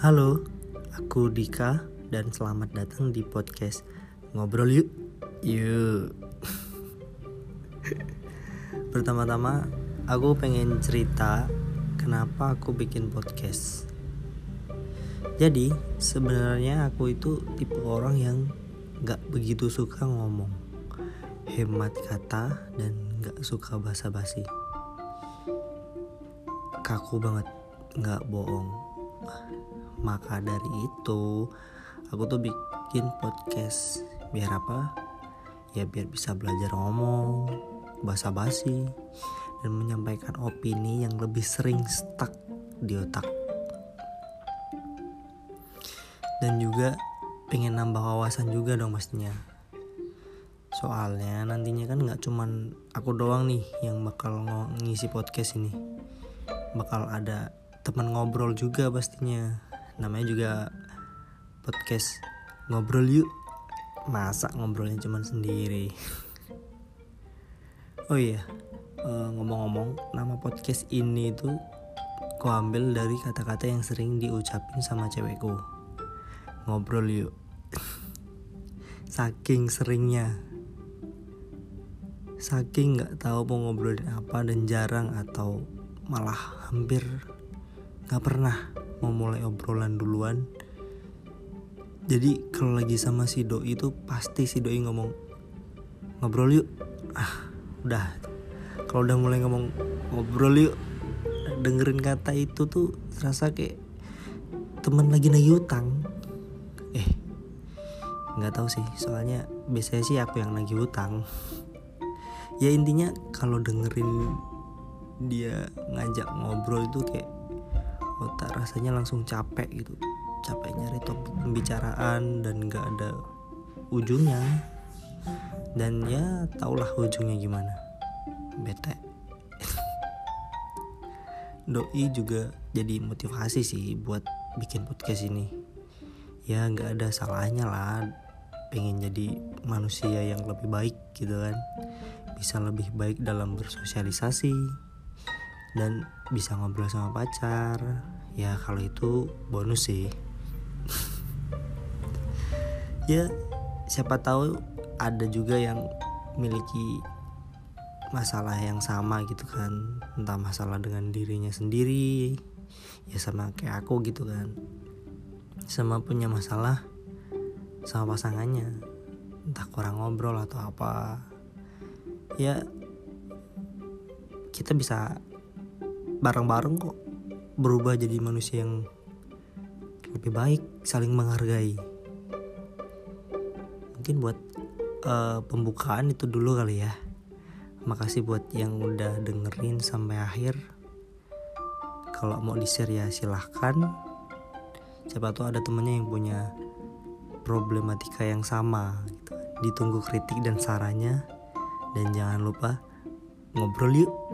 Halo, aku Dika dan selamat datang di podcast Ngobrol Yuk. Yuk. Pertama-tama, aku pengen cerita kenapa aku bikin podcast. Jadi, sebenarnya aku itu tipe orang yang gak begitu suka ngomong, hemat kata, dan gak suka basa-basi. Kaku banget, gak bohong maka dari itu aku tuh bikin podcast biar apa? Ya biar bisa belajar ngomong basa basi dan menyampaikan opini yang lebih sering stuck di otak. Dan juga pengen nambah wawasan juga dong pastinya soalnya nantinya kan nggak cuman aku doang nih yang bakal ngisi podcast ini. Bakal ada teman ngobrol juga pastinya. Namanya juga podcast ngobrol yuk. Masa ngobrolnya cuma sendiri? Oh iya uh, ngomong-ngomong nama podcast ini tuh ku ambil dari kata-kata yang sering diucapin sama cewekku. Ngobrol yuk. Saking seringnya. Saking nggak tahu mau ngobrolin apa dan jarang atau malah hampir nggak pernah mau mulai obrolan duluan. Jadi kalau lagi sama si doi itu pasti si doi ngomong ngobrol yuk. Ah udah. Kalau udah mulai ngomong ngobrol yuk. Dengerin kata itu tuh terasa kayak temen lagi nagih utang. Eh nggak tahu sih. Soalnya biasanya sih aku yang nagih utang. Ya intinya kalau dengerin dia ngajak ngobrol itu kayak otak rasanya langsung capek gitu. Capek nyari topik pembicaraan dan gak ada ujungnya. Dan ya taulah ujungnya gimana. Bete. Doi juga jadi motivasi sih buat bikin podcast ini. Ya nggak ada salahnya lah. Pengen jadi manusia yang lebih baik gitu kan. Bisa lebih baik dalam bersosialisasi dan bisa ngobrol sama pacar. Ya kalau itu bonus sih. Ya siapa tahu ada juga yang miliki masalah yang sama gitu kan. Entah masalah dengan dirinya sendiri ya sama kayak aku gitu kan. Sama punya masalah sama pasangannya. Entah kurang ngobrol atau apa. Ya kita bisa bareng-bareng kok. Berubah jadi manusia yang lebih baik saling menghargai. Mungkin buat uh, pembukaan itu dulu kali ya. Makasih buat yang udah dengerin sampai akhir. Kalau mau di share ya silahkan. Siapa tahu ada temennya yang punya problematika yang sama gitu. ditunggu kritik dan sarannya. Dan jangan lupa ngobrol yuk